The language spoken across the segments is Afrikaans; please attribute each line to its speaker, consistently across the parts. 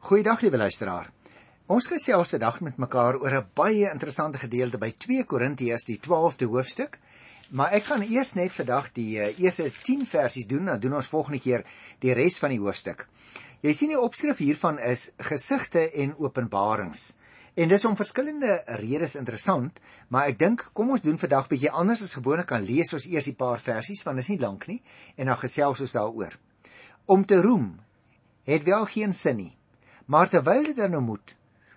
Speaker 1: Goeiedag liewe luisteraar. Ons gesels vandag met mekaar oor 'n baie interessante gedeelte by 2 Korintiërs die 12de hoofstuk. Maar ek gaan eers net vandag die uh, eerste 10 versies doen, dan doen ons volgende keer die res van die hoofstuk. Jy sien die opskrif hiervan is gesigte en openbarings. En dis om verskillende redes interessant, maar ek dink kom ons doen vandag bietjie anders as gewoonlik kan lees ons eers die paar versies want dit is nie lank nie en dan gesels ons daaroor. Om te roem het wel geen sin nie. Maar terwyl dit dan nou moet,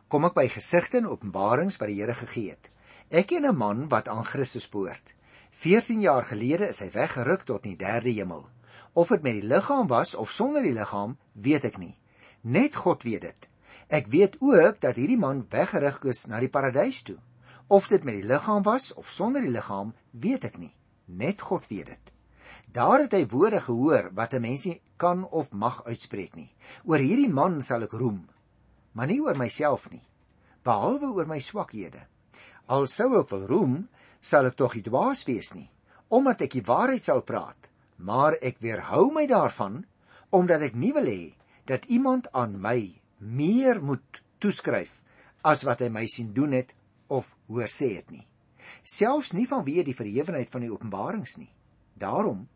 Speaker 1: kom ek by gesigte en openbarings wat die Here gegee het. Ek ken 'n man wat aan Christus behoort. 14 jaar gelede is hy weggeruk tot die derde hemel. Of dit met die liggaam was of sonder die liggaam, weet ek nie. Net God weet dit. Ek weet ook dat hierdie man weggerig is na die paradys toe. Of dit met die liggaam was of sonder die liggaam, weet ek nie. Net God weet dit. Daar het hy woorde gehoor wat 'n mens nie kan of mag uitspreek nie. Oor hierdie man sal ek roem, maar nie oor myself nie, behalwe oor my swakhede. Al sou ek wil roem, sal ek tog nie dwaas wees nie, omdat ek die waarheid sal praat, maar ek weerhou my daarvan omdat ek nie wil hê dat iemand aan my meer moet toeskryf as wat hy my sien doen het of hoor sê het nie. Selfs nie vanweë die verhewenheid van die openbarings nie. Daarom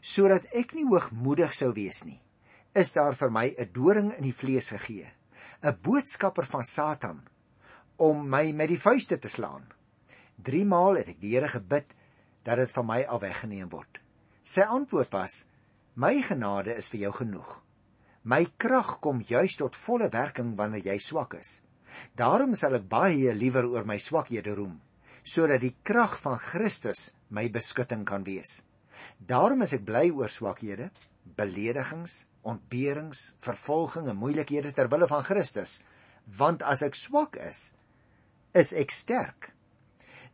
Speaker 1: sodat ek nie hoogmoedig sou wees nie, is daar vir my 'n doring in die vlees gegee, 'n boodskapper van Satan om my met die vuiste te slaan. 3 maal het ek die Here gebid dat dit van my af weggeneem word. Sy antwoord was: "My genade is vir jou genoeg. My krag kom juis tot volle werking wanneer jy swak is. Daarom sal ek baie liewer oor my swakhede roem, sodat die krag van Christus my beskutting kan wees." Daarom is ek bly oor swakhede, beledigings, ontberings, vervolging en moeilikhede ter wille van Christus, want as ek swak is, is ek sterk.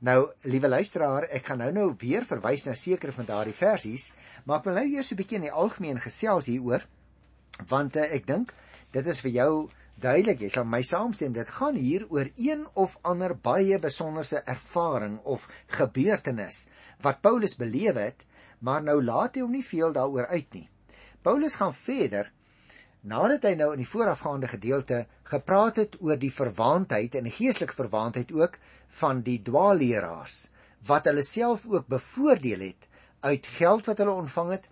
Speaker 1: Nou, liewe luisteraar, ek gaan nou nou weer verwys na sekere van daardie versies, maar ek wil nou eers 'n bietjie in die algemeen gesels hieroor, want uh, ek dink dit is vir jou duidelik, jy sal my saamstem, dit gaan hier oor een of ander baie besonderse ervaring of gebeurtenis wat Paulus beleef het maar nou laat hy hom nie veel daaroor uit nie. Paulus gaan verder nadat hy nou in die voorafgaande gedeelte gepraat het oor die verwaandheid en die geestelike verwaandheid ook van die dwaalleraars wat hulle self ook bevoordeel het uit geld wat hulle ontvang het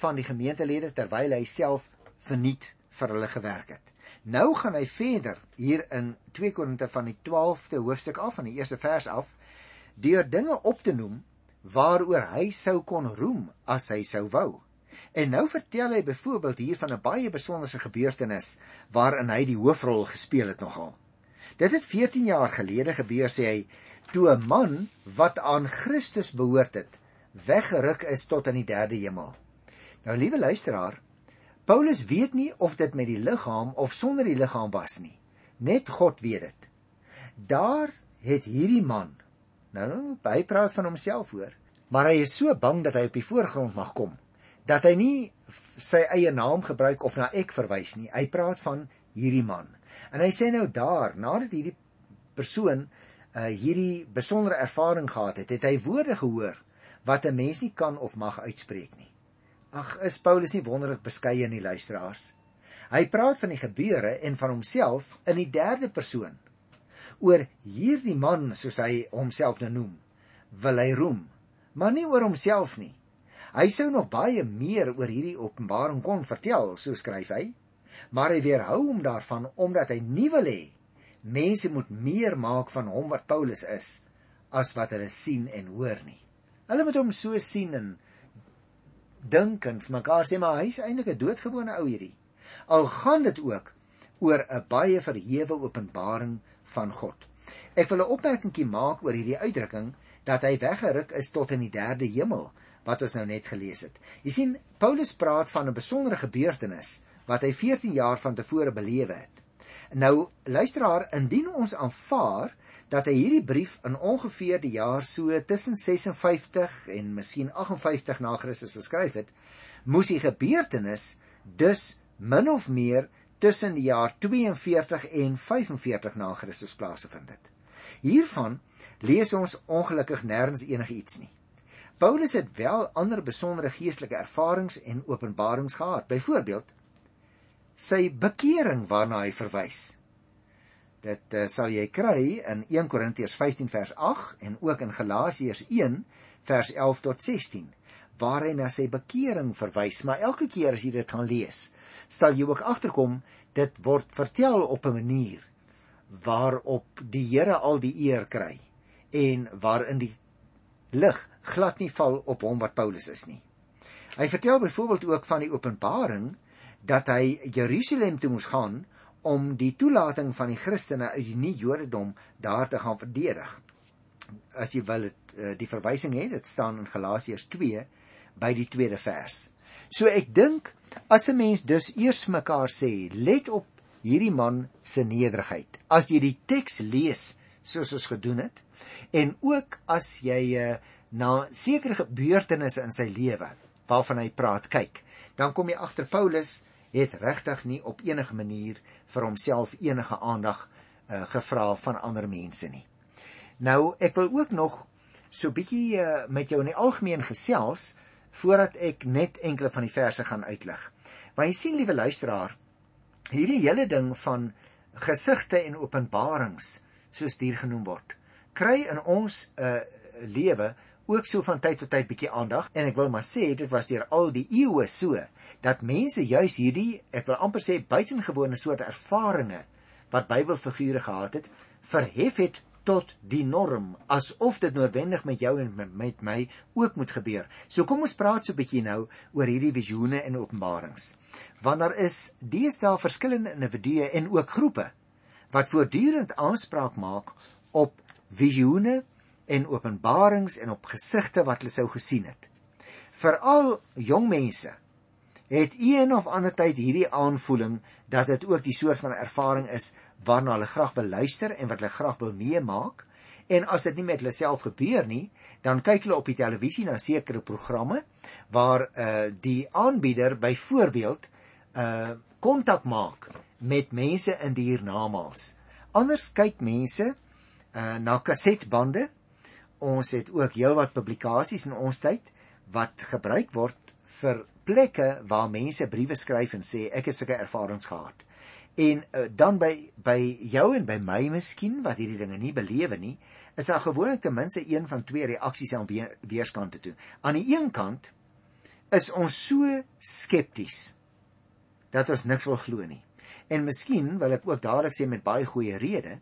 Speaker 1: van die gemeentelede terwyl hy self verniet vir hulle gewerk het. Nou gaan hy verder hier in 2 Korinte van die 12de hoofstuk af van die eerste vers af deur dinge op te noem waaroor hy sou kon roem as hy sou wou. En nou vertel hy byvoorbeeld hier van 'n baie besonderse gebeurtenis waarin hy die hoofrol gespeel het nogal. Dit het 14 jaar gelede gebeur sê hy toe 'n man wat aan Christus behoort het weggeruk is tot in die derde hemel. Nou liewe luisteraar, Paulus weet nie of dit met die liggaam of sonder die liggaam was nie. Net God weet dit. Daar het hierdie man Nou, hy praat van homself hoor, maar hy is so bang dat hy op die voorgrond mag kom dat hy nie sy eie naam gebruik of na ek verwys nie. Hy praat van hierdie man. En hy sê nou daar, nadat hierdie persoon uh hierdie besondere ervaring gehad het, het hy woorde gehoor wat 'n mens nie kan of mag uitspreek nie. Ag, is Paulus nie wonderlik beskeie in die luisteraars? Hy praat van die gebeure en van homself in die derde persoon oor hierdie man soos hy homself nou noem wil hy roem maar nie oor homself nie hy sou nog baie meer oor hierdie openbaring kon vertel so skryf hy. Maar hy weerhou hom daarvan omdat hy nie wil hê mense moet meer maak van hom wat Paulus is as wat hulle sien en hoor nie. Hulle moet hom so sien en dink en vir mekaar sê maar hy's eintlik 'n doodgewone ou hierdie. Al gaan dit ook oor 'n baie verhewe openbaring van God. Ek wil 'n opmerkingie maak oor hierdie uitdrukking dat hy weggeruk is tot in die derde hemel wat ons nou net gelees het. Jy sien Paulus praat van 'n besondere gebeurtenis wat hy 14 jaar van tevore belewe het. Nou luisteraar, indien ons aanvaar dat hy hierdie brief in ongeveer die jaar so tussen 56 en miskien 58 na Christus geskryf het, moes die gebeurtenis dus min of meer tussen die jaar 42 en 45 na Christus plaasgevind het. Hiervan lees ons ongelukkig nêrens enige iets nie. Paulus het wel ander besondere geestelike ervarings en openbarings gehad. Byvoorbeeld sy bekering waarna hy verwys. Dit uh, sal jy kry in 1 Korintiërs 15 vers 8 en ook in Galasiërs 1 vers 11 tot 16 waar hy na sy bekering verwys, maar elke keer as jy dit gaan lees, sal jy ook agterkom dit word vertel op 'n manier waarop die Here al die eer kry en waarin die lig glad nie val op hom wat Paulus is nie. Hy vertel byvoorbeeld ook van die openbaring dat hy Jerusalem toe moes gaan om die toelating van die Christene uit die nie-Jodendom daar te gaan verdedig. As jy wil dit eh, die verwysing het, dit staan in Galasiërs 2 by die tweede vers. So ek dink as 'n mens dus eers mekaar sê, let op hierdie man se nederigheid. As jy die teks lees soos ons gedoen het en ook as jy uh, na sekere gebeurtenisse in sy lewe waarvan hy praat kyk, dan kom jy agter Paulus het regtig nie op enige manier vir homself enige aandag uh, gevra van ander mense nie. Nou, ek wil ook nog so bietjie uh, met jou in die algemeen gesels voordat ek net enkele van die verse gaan uitlig. Want jy sien liewe luisteraar, hierdie hele ding van gesigte en openbarings soos dit genoem word, kry in ons 'n uh, eh, lewe ook so van tyd tot tyd bietjie aandag en ek wil maar sê dit was deur al die eeue so dat mense juis hierdie ek wil amper sê buitengewone soort ervarings wat Bybelfigure gehad het verhef het tot die norm asof dit noodwendig met jou en met, my ook moet gebeur. So kom ons praat so 'n bietjie nou oor hierdie visioene en openbarings. Want daar is deesdae verskillende individue en ook groepe wat voortdurend aanspraak maak op visioene en openbarings en op gesigte wat hulle sou gesien het. Veral jong mense het een of ander tyd hierdie aanvoeling dat dit ook die soort van ervaring is waarna hulle graag wil luister en wat hulle graag wil meemaak en as dit nie met hulle self gebeur nie dan kyk hulle op die televisie na sekere programme waar uh die aanbieder byvoorbeeld uh kontak maak met mense in die hiernamaals. Anders kyk mense uh na kasetbande ons het ook heelwat publikasies in ons tyd wat gebruik word vir plekke waar mense briewe skryf en sê ek het sulke ervarings gehad. En uh, dan by by jou en by my miskien wat hierdie dinge nie belewe nie, is daar gewoonlik ten minste een van twee reaksies aan weer, weerskante toe. Aan die een kant is ons so skepties dat ons niks wil glo nie. En miskien wil ek ook dadelik sê met baie goeie redes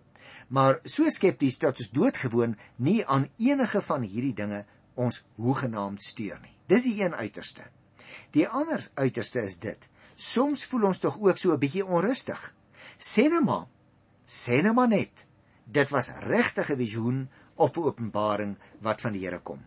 Speaker 1: maar so skepties dat ons doodgewoon nie aan enige van hierdie dinge ons hoegenaamd steur nie. Dis die een uiterste. Die ander uiterste is dit. Soms voel ons tog ook so 'n bietjie onrustig. Sê net maar, sê net maar net. Dit was regtig 'n visioen of 'n openbaring wat van die Here kom.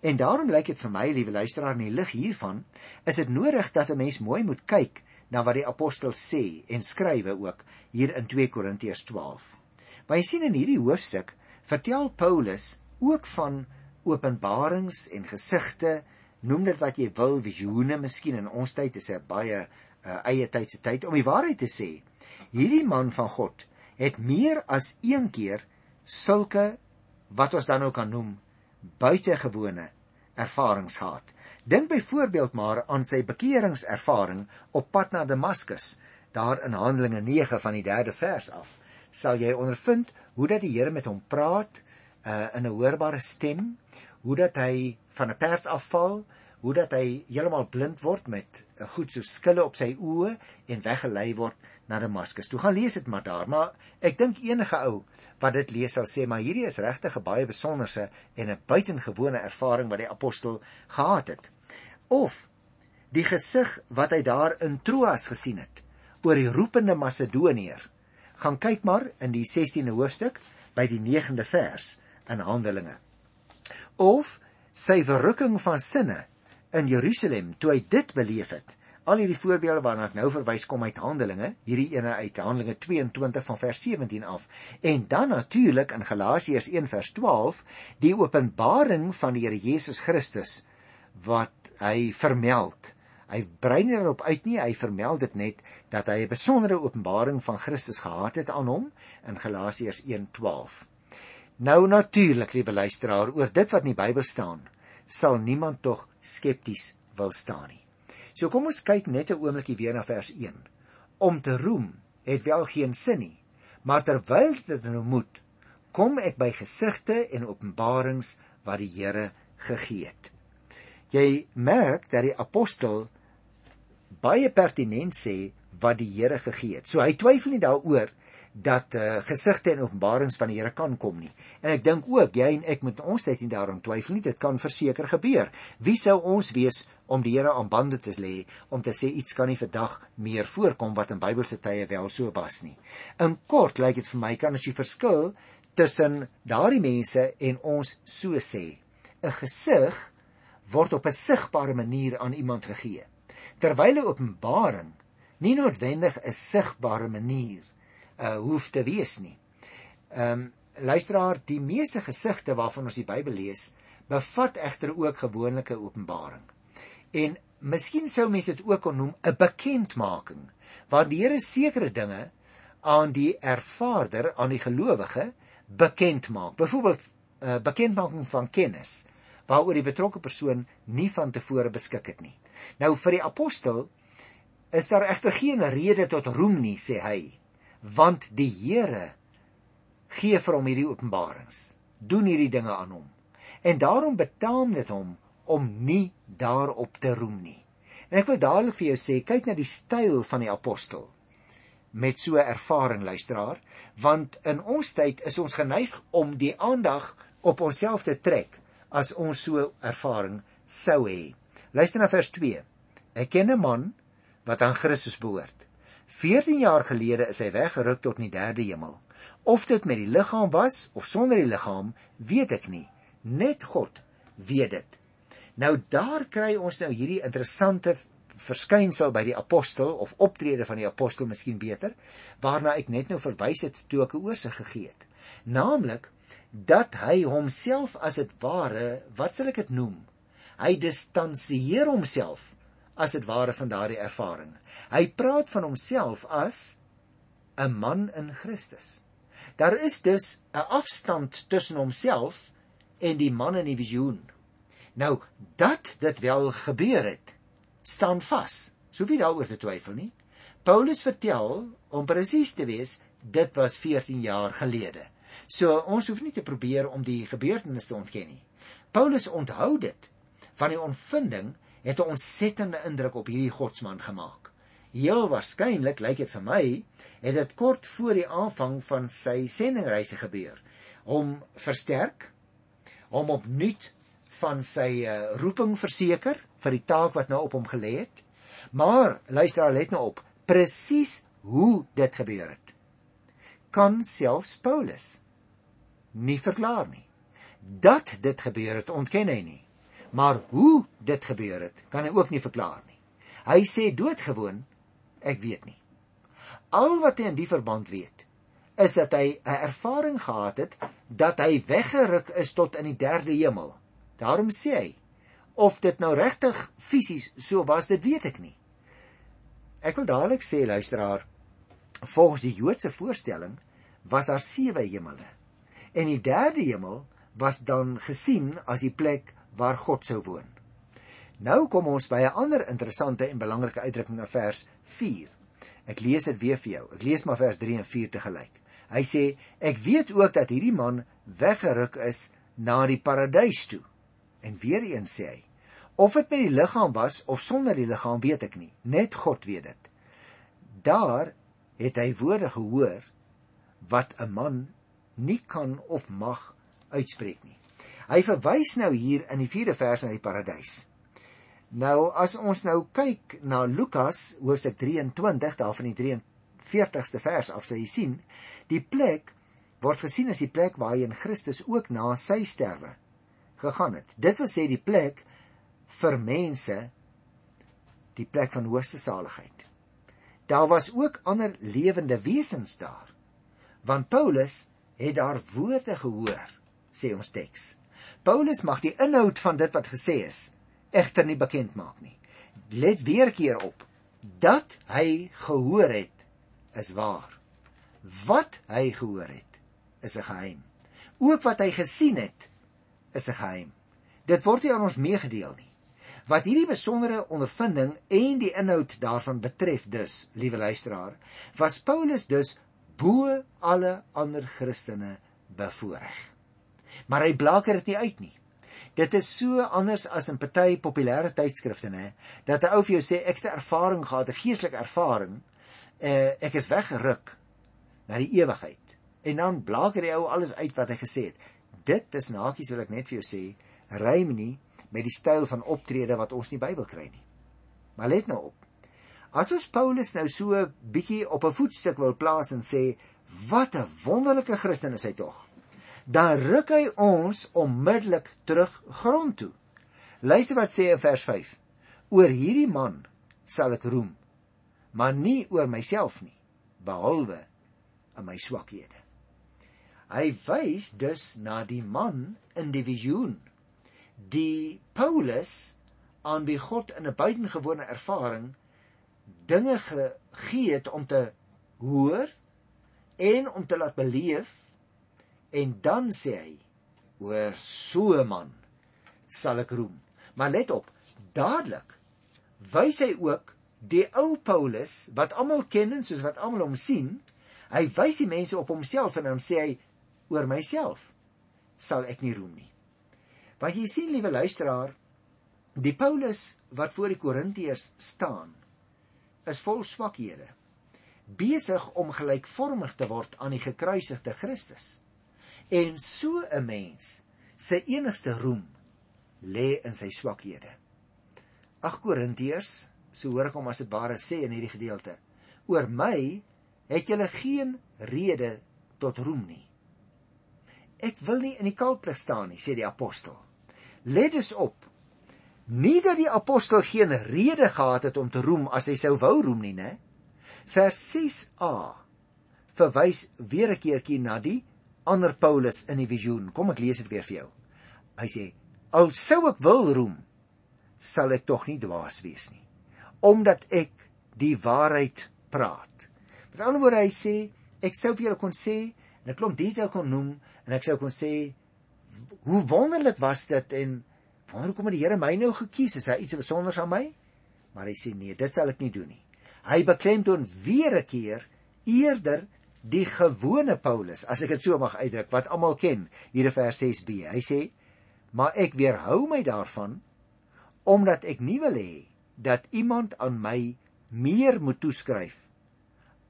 Speaker 1: En daarom lyk dit vir my, liewe luisteraar, in die lig hiervan, is dit nodig dat 'n mens mooi moet kyk na wat die apostel sê en skrywe ook hier in 2 Korintiërs 12. Maar jy sien in hierdie hoofstuk vertel Paulus ook van openbarings en gesigte, noem dit wat jy wil, visioene, miskien in ons tyd is 'n baie uh, eie tydse tyd om die waarheid te sê. Hierdie man van God het meer as een keer sulke wat ons dan ook kan noem buitengewone ervarings gehad. Dink byvoorbeeld maar aan sy bekeringservaring op pad na Damaskus, daar in Handelinge 9 van die 3de vers af sal jy ondervind hoe dat die Here met hom praat uh, in 'n hoorbare stem, hoe dat hy van 'n perd afval, hoe dat hy heeltemal blind word met 'n goed so skille op sy oë en weggelei word na Damaskus. Toe gaan lees dit maar daar, maar ek dink enige ou wat dit lees sal sê maar hierdie is regtig 'n baie besonderse en 'n buitengewone ervaring wat die apostel gehad het. Of die gesig wat hy daar in Troas gesien het oor die roepende Macedoniër gaan kyk maar in die 16de hoofstuk by die 9de vers in Handelinge. Of sy verrukking van sinne in Jerusalem toe hy dit beleef het. Al hierdie voorbeelde waarna ek nou verwys kom uit Handelinge, hierdie ene uit Handelinge 22 van vers 17 af. En dan natuurlik in Galasiërs 1 vers 12 die openbaring van die Here Jesus Christus wat hy vermeld Hy brei nie daarop uit nie, hy vermeld dit net dat hy 'n besondere openbaring van Christus gehad het aan hom in Galasiërs 1:12. Nou natuurlik, liewe luisteraar, oor dit wat in die Bybel staan, sal niemand tog skepties wil staan nie. So kom ons kyk net 'n oombliekie weer na vers 1. om te roem het wel geen sin nie, maar terwyl dit nou moet, kom ek by gesigte en openbarings wat die Here gegee het. Jy merk dat die apostel baie pertinent sê wat die Here gegee het. So hy twyfel nie daaroor dat uh, gesigte en openbarings van die Here kan kom nie. En ek dink ook jy en ek moet ons net nie daarom twyfel nie, dit kan verseker gebeur. Wie sou ons wees om die Here aan bande te lê om te sê iets kan nie vandag meer voorkom wat in Bybelse tye wel so was nie. In kort lyk dit vir my kan as jy verskil tussen daardie mense en ons so sê. 'n Gesig word op 'n sigbare manier aan iemand gegee. Terwyl 'n openbaring nie noodwendig 'n sigbare manier uh hoef te wees nie. Um, luisteraar, die meeste gesigte waarvan ons die Bybel lees, bevat egter ook gewonelike openbaring. En miskien sou mense dit ook kon noem 'n bekendmaking, waar die Here sekere dinge aan die ervaarder, aan die gelowige bekend maak. Byvoorbeeld 'n uh, bekendmaking van kennis waaroor die betrokke persoon nie van tevore beskik het nie. Nou vir die apostel is daar egter geen rede tot roem nie, sê hy want die Here gee vir hom hierdie openbarings doen hierdie dinge aan hom en daarom betaam dit hom om nie daarop te roem nie. En ek wil dadelik vir jou sê kyk na die styl van die apostel met so 'n ervaring luisteraar want in ons tyd is ons geneig om die aandag op onsself te trek as ons so ervaring sou hê luister na vers 2 ek ken 'n man wat aan Christus behoort 14 jaar gelede is hy weggeruk tot in die derde hemel. Of dit met die liggaam was of sonder die liggaam, weet ek nie. Net God weet dit. Nou daar kry ons nou hierdie interessante verskynsel by die apostel of optrede van die apostel miskien beter, waarna ek net nou verwys het toe ek 'n oorsig gegee het. Naamlik dat hy homself as dit ware, wat sal ek dit noem? Hy distansieer homself as dit ware van daardie ervaring. Hy praat van homself as 'n man in Christus. Daar is dus 'n afstand tussen homself en die man in die visioen. Nou dat dit wel gebeur het, staan vas. Sou wie daaroor te twyfel nie. Paulus vertel om presies te wees, dit was 14 jaar gelede. So ons hoef nie te probeer om die gebeurtenisse te ontken nie. Paulus onthou dit van die ontvinding het 'n ontsettende indruk op hierdie godsman gemaak. Heel waarskynlik lyk dit vir my het dit kort voor die aanvang van sy sendingreise gebeur. Hom versterk, hom opnuut van sy uh, roeping verseker vir die taak wat nou op hom gelê het. Maar luister al let nou op, presies hoe dit gebeur het. Kan selfs Paulus nie verklaar nie. Dat dit gebeur het, ontken hy nie. Maar hoe dit gebeur het, kan hy ook nie verklaar nie. Hy sê doodgewoon, ek weet nie. Al wat hy in die verband weet, is dat hy 'n ervaring gehad het dat hy weggeruk is tot in die derde hemel. Daarom sê hy, of dit nou regtig fisies so was, dit weet ek nie. Ek wil dadelik sê luisteraar, volgens die Joodse voorstelling was daar sewe hemele. En die derde hemel was dan gesien as die plek waar God sou woon. Nou kom ons by 'n ander interessante en belangrike uitdrukking in vers 4. Ek lees dit weer vir jou. Ek lees maar vers 3 en 4 te gelyk. Hy sê ek weet ook dat hierdie man weggeruk is na die paradys toe. En weer eens sê hy of dit met die liggaam was of sonder die liggaam weet ek nie. Net God weet dit. Daar het hy woorde gehoor wat 'n man nie kan of mag uitspreek nie. Hy verwys nou hier in die 4de vers na die paradys. Nou as ons nou kyk na Lukas hoofstuk 23 daar van die 43ste vers af sê jy sien, die plek word gesien as die plek waarheen Christus ook na sy sterwe gegaan het. Dit wil sê die plek vir mense die plek van hoogste saligheid. Daar was ook ander lewende wesens daar. Want Paulus het daar woorde gehoor, sê ons teks. Paulus mag die inhoud van dit wat gesê is egter nie bekend maak nie. Let weer keer op dat hy gehoor het is waar. Wat hy gehoor het is 'n geheim. Ook wat hy gesien het is 'n geheim. Dit word nie aan ons meegedeel nie. Wat hierdie besondere ondervinding en die inhoud daarvan betref dus, liewe luisteraar, was Paulus dus bo alle ander Christene bevoorreg. Maar hy blaker dit nie uit nie. Dit is so anders as in party populêre tydskrifte nê, dat 'n ou vir jou sê ek het 'n ervaring gehad, 'n geestelike ervaring, uh, ek is weggeruk na die ewigheid. En dan blaker die ou alles uit wat hy gesê het. Dit is nakies wil ek net vir jou sê, rym nie met die styl van optrede wat ons in die Bybel kry nie. Maar let nou op. As ons Paulus nou so bietjie op 'n voetstuk wil plaas en sê wat 'n wonderlike Christen is hy tog. Dan ruk hy ons onmiddellik terug grond toe. Luister wat sê in vers 5. Oor hierdie man sal ek roem, maar nie oor myself nie, behalwe in my swakhede. Hy wys dus na die man in die visioen die Paulus aan wie God in 'n buitengewone ervaring dinge gegee het om te hoor en om te laat beleef en dan sê hy oor so 'n man sal ek roem maar let op dadelik wys hy ook die ou Paulus wat almal ken en soos wat almal hom sien hy wys die mense op homself en dan sê hy oor myself sal ek nie roem nie Want jy sien liewe luisteraar, die Paulus wat voor die Korintiërs staan, is vol swakhede, besig om gelykvormig te word aan die gekruisigde Christus. En so 'n mens se enigste roem lê in sy swakhede. Ag Korintiërs, so hoor ek hom as dit ware sê in hierdie gedeelte, oor my het julle geen rede tot roem nie. Ek wil nie in die kalklig staan nie, sê die apostel. Let dus op. Nie dat die apostel geen rede gehad het om te roem as hy sou wou roem nie, né? Vers 6a verwys weer 'n keertjie na die ander Paulus in die visioen. Kom ek lees dit weer vir jou. Hy sê: "Al sou ek wil roem, sal ek tog nie dwaas wees nie, omdat ek die waarheid praat." Met ander woorde hy sê, ek sou vir julle kon sê, en 'n klomp detail kon noem en ek sou kon sê hoe wonderlik was dit en wonder hoekom het die Here my nou gekies? Is hy iets besonders aan my? Maar hy sê nee, dit sal ek nie doen nie. Hy beklemtoon weer 'n keer eerder die gewone Paulus, as ek dit so mag uitdruk, wat almal ken, hier in vers 6b. Hy sê: "Maar ek weerhou my daarvan omdat ek nie wil hê dat iemand aan my meer moet toeskryf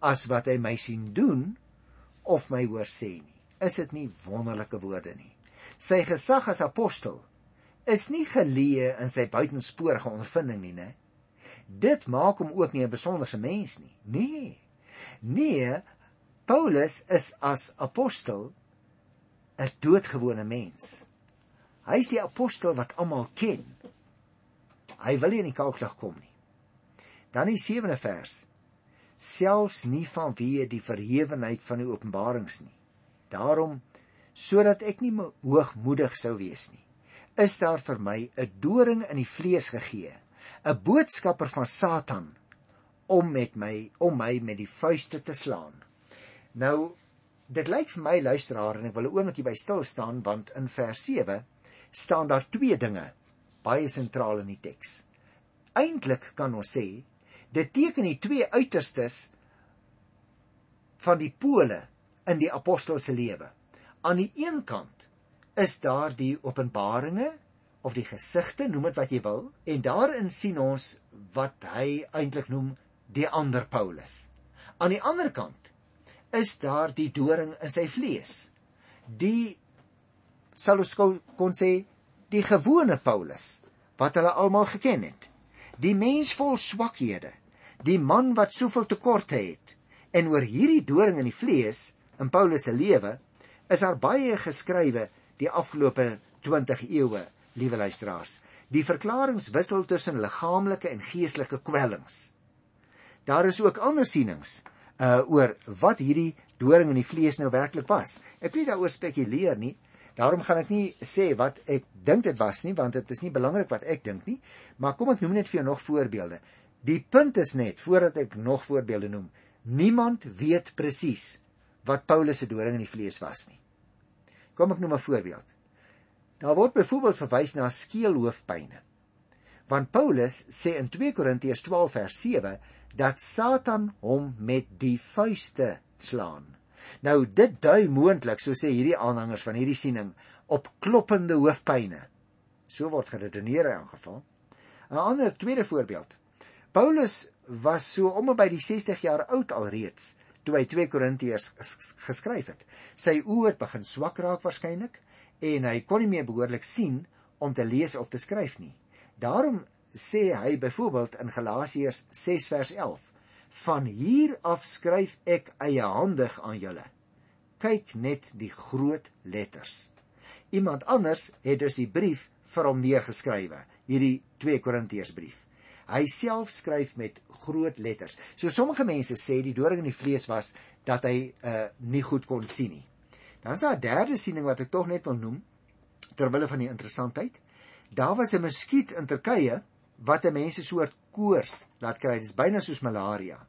Speaker 1: as wat hy my sien doen of my hoor sê nie. Is dit nie wonderlike woorde nie? Sy gesag as apostel is nie geleë in sy buitensporige ondervinding nie, né? Dit maak hom ook nie 'n besonderse mens nie. Nee. Nee, Paulus is as apostel 'n doodgewone mens. Hy is die apostel wat almal ken. Hy wil nie in die kalklig kom nie. Dan die 7de vers. Selfs nie vanweë die verhewenheid van die openbarings nie. Daarom sodat ek nie hoogmoedig sou wees nie. Is daar vir my 'n doring in die vlees gegee, 'n boodskapper van Satan om met my om my met die vuiste te slaan. Nou dit lyk vir my luisteraar en ek wil 'n oombliekie by stil staan want in vers 7 staan daar twee dinge baie sentraal in die teks. Eintlik kan ons sê dit teken die twee uiterstes van die pole in die apostel se lewe aan die een kant is daar die openbaringe of die gesigte, noem dit wat jy wil, en daarin sien ons wat hy eintlik noem die ander Paulus. Aan die ander kant is daar die doring in sy vlees. Die sal ons kon sê die gewone Paulus wat hulle almal geken het. Die mens vol swakhede, die man wat soveel tekorte het en oor hierdie doring in die vlees in Paulus se lewe is daar baie geskrywe die afgelope 20 eeue, liewe luisteraars. Die verklaringe wissel tussen liggaamlike en geestelike kwellings. Daar is ook ander sienings uh oor wat hierdie doring in die vlees nou werklik was. Ek wil nie daaroor spekuleer nie. Daarom gaan ek nie sê wat ek dink dit was nie, want dit is nie belangrik wat ek dink nie, maar kom ek noem net vir jou nog voorbeelde. Die punt is net voordat ek nog voorbeelde noem, niemand weet presies wat Paulus se doring in die vlees was nie. Kom ek noem 'n voorbeeld. Daar word byvoorbeeld verwys na skeelhoofpynne. Want Paulus sê in 2 Korintiërs 12 vers 7 dat Satan hom met die vuiste slaan. Nou dit dui moontlik, so sê hierdie aanhangers van hierdie siening, op kloppende hoofpyne. So word geredeneer in geval. 'n Ander tweede voorbeeld. Paulus was so om by die 60 jaar oud alreeds toe hy 2 Korintiërs geskryf het. Sy oë het begin swak raak waarskynlik en hy kon nie meer behoorlik sien om te lees of te skryf nie. Daarom sê hy byvoorbeeld in Galasiërs 6 vers 11: Van hier af skryf ek eiehandig aan julle. Kyk net die groot letters. Iemand anders het dus die brief vir hom neergeskrywe, hierdie 2 Korintiërs brief. Hy self skryf met groot letters. So sommige mense sê die doring in die vlees was dat hy uh nie goed kon sien nie. Dan is daar 'n derde siening wat ek tog net wil noem ter wille van die interessantheid. Daar was 'n muskiet in Turkye wat 'n mense soort koors laat kry. Dit is byna soos malaria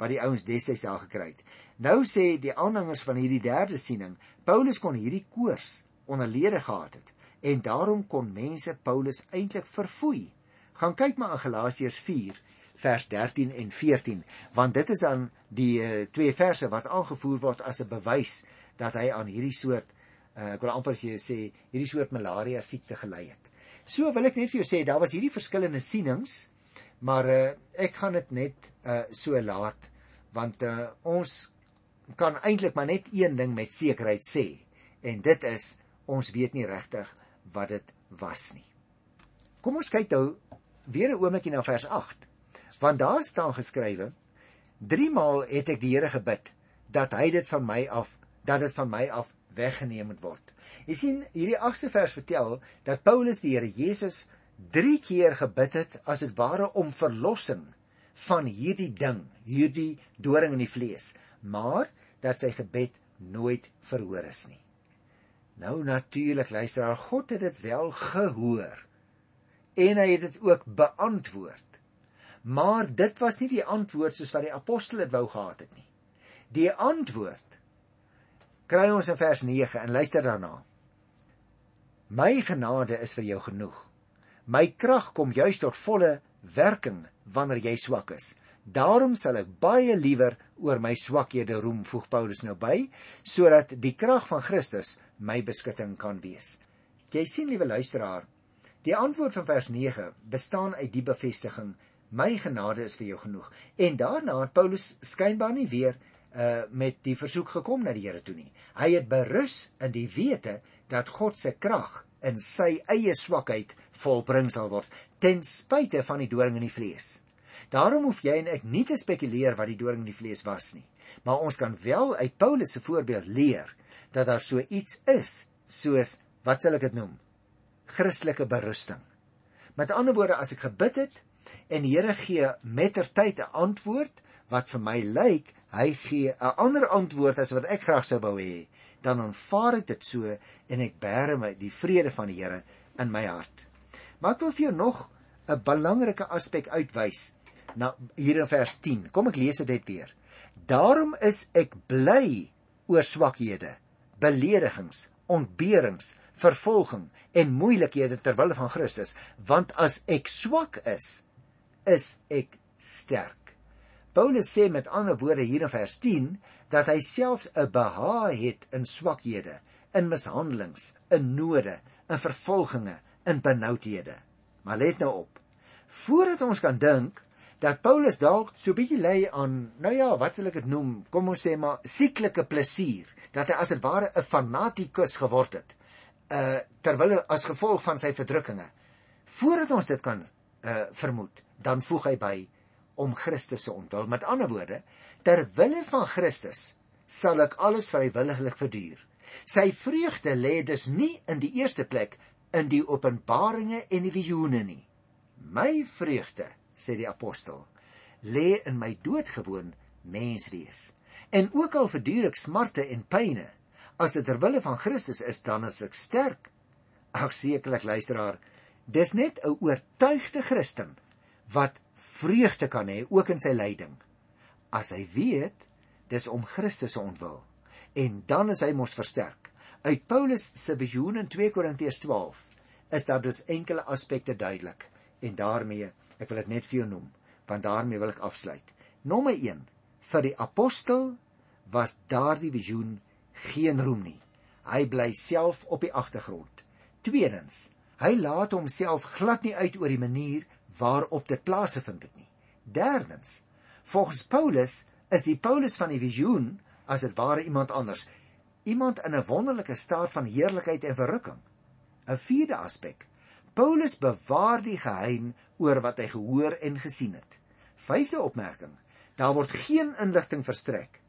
Speaker 1: wat die ouens destyds daar gekry het. Nou sê die aanhangers van hierdie derde siening, Paulus kon hierdie koors onderlede gehad het en daarom kon mense Paulus eintlik verfoei. Gaan kyk maar in Galasiërs 4 vers 13 en 14 want dit is dan die uh, twee verse wat aangevoer word as 'n bewys dat hy aan hierdie soort uh, ek wil amper sê hierdie soort malaria siekte gelei het. So wil ek net vir jou sê daar was hierdie verskillende sienings maar uh, ek gaan dit net uh, so laat want uh, ons kan eintlik maar net een ding met sekerheid sê en dit is ons weet nie regtig wat dit was nie. Kom ons kyk nou weer 'n oomblikie na vers 8. Want daar staan geskrywe: Drie maal het ek die Here gebid dat hy dit van my af dat dit van my af weggeneem moet word. Jy sien, hierdie 8ste vers vertel dat Paulus die Here Jesus 3 keer gebid het as dit ware om verlossing van hierdie ding, hierdie doring in die vlees, maar dat sy gebed nooit verhoor is nie. Nou natuurlik luisteraar, God het dit wel gehoor. En hy het dit ook beantwoord. Maar dit was nie die antwoord soos wat die apostel dit wou gehad het nie. Die antwoord kry ons in vers 9 en luister daarna. My genade is vir jou genoeg. My krag kom juis tot volle werking wanneer jy swak is. Daarom sal ek baie liewer oor my swakhede roem, voeg Paulus nou by, sodat die krag van Christus my beskutting kan wees. Jy sien, liewe luisteraar, die antwoord van vers 9 bestaan uit die bevestiging: My genade is vir jou genoeg. En daarna het Paulus skynbaar nie weer uh met die versoek gekom na die Here toe nie. Hy het berus in die wete dat God se krag in sy eie swakheid volbring sal word ten spyte van die doring in die vlees. Daarom hoef jy en ek nie te spekuleer wat die doring in die vlees was nie, maar ons kan wel uit Paulus se voorbeeld leer dat daar so iets is soos wat sal ek dit noem? Christelike berusting. Met ander woorde, as ek gebid het en die Here gee mettertyd 'n antwoord wat vir my lyk hy gee 'n ander antwoord as wat ek graag sou wou hê, dan aanvaar ek dit so en ek bære my die vrede van die Here in my hart. Maar ek wil vir jou nog 'n belangrike aspek uitwys na hier in vers 10. Kom ek lees dit weer. Daarom is ek bly oor swakhede, beledigings, ontberings, vervolging en moeilikhede ter wille van Christus, want as ek swak is, is ek sterk. Paulus sê met ander woorde hier in vers 10 dat hy selfs 'n behaag het in swakhede, in mishandelings, in node, in vervolginge, in benoudhede. Maar let nou op. Voordat ons kan dink dat Paulus dalk so bietjie lei aan nou ja, wat sal ek dit noem? Kom ons sê maar sieklike plesier, dat hy as dit ware 'n fanatikus geword het. Uh terwyl as gevolg van sy verdrukkinge. Voordat ons dit kan uh vermoed, dan voeg hy by om Christus se ontwil. Met ander woorde, ter wille van Christus sal ek alles vrywilliglik verduur. Sy vreugde lê dus nie in die eerste plek in die openbaringe en die visioene nie. My vreugde sê die apostel, lê in my doodgewoon menswees. En ook al verduur ek smarte en pyne, as dit ter wille van Christus is, dan is ek sterk. Ag sekerlik luisteraar, dis net 'n oortuigde Christen wat vreugde kan hê ook in sy lyding. As hy weet dis om Christus se ontwil en dan is hy mos versterk. Uit Paulus se visioen in 2 Korintiërs 12 is daar dus enkele aspekte duidelik. En daarmee, ek wil dit net vir jou noem, want daarmee wil ek afsluit. Nommer 1. Vir die apostel was daardie visioen geen roem nie. Hy bly self op die agtergrond. Tweedens, hy laat homself glad nie uit oor die manier waarop dit plaasgevind het nie. Derdens, volgens Paulus is die Paulus van die visioen as dit ware iemand anders, iemand in 'n wonderlike staat van heerlikheid en verrukking. 'n Vierde aspek. Paulus bewaar die geheim oor wat hy gehoor en gesien het. Vyfde opmerking. Daar word geen inligting verstrek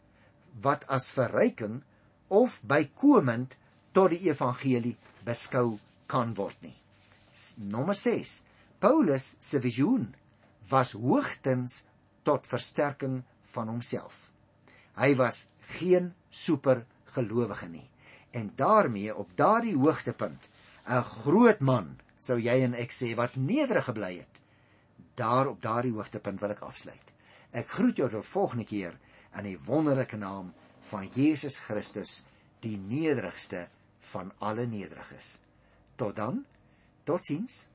Speaker 1: wat as verryking of bykomend tot die evangelie beskou kan word nie. Nommer 6. Paulus se visioen was hoogtens tot versterking van homself. Hy was geen super gelowige nie en daarmee op daardie hoogtepunt 'n groot man sou jy en ek sê wat nederig gebly het. Daar op daardie hoogtepunt wil ek afsluit. Ek groet jou tot volgende keer in die wonderlike naam van Jesus Christus, die nederigste van alle nederiges. Tot dan. Totsiens.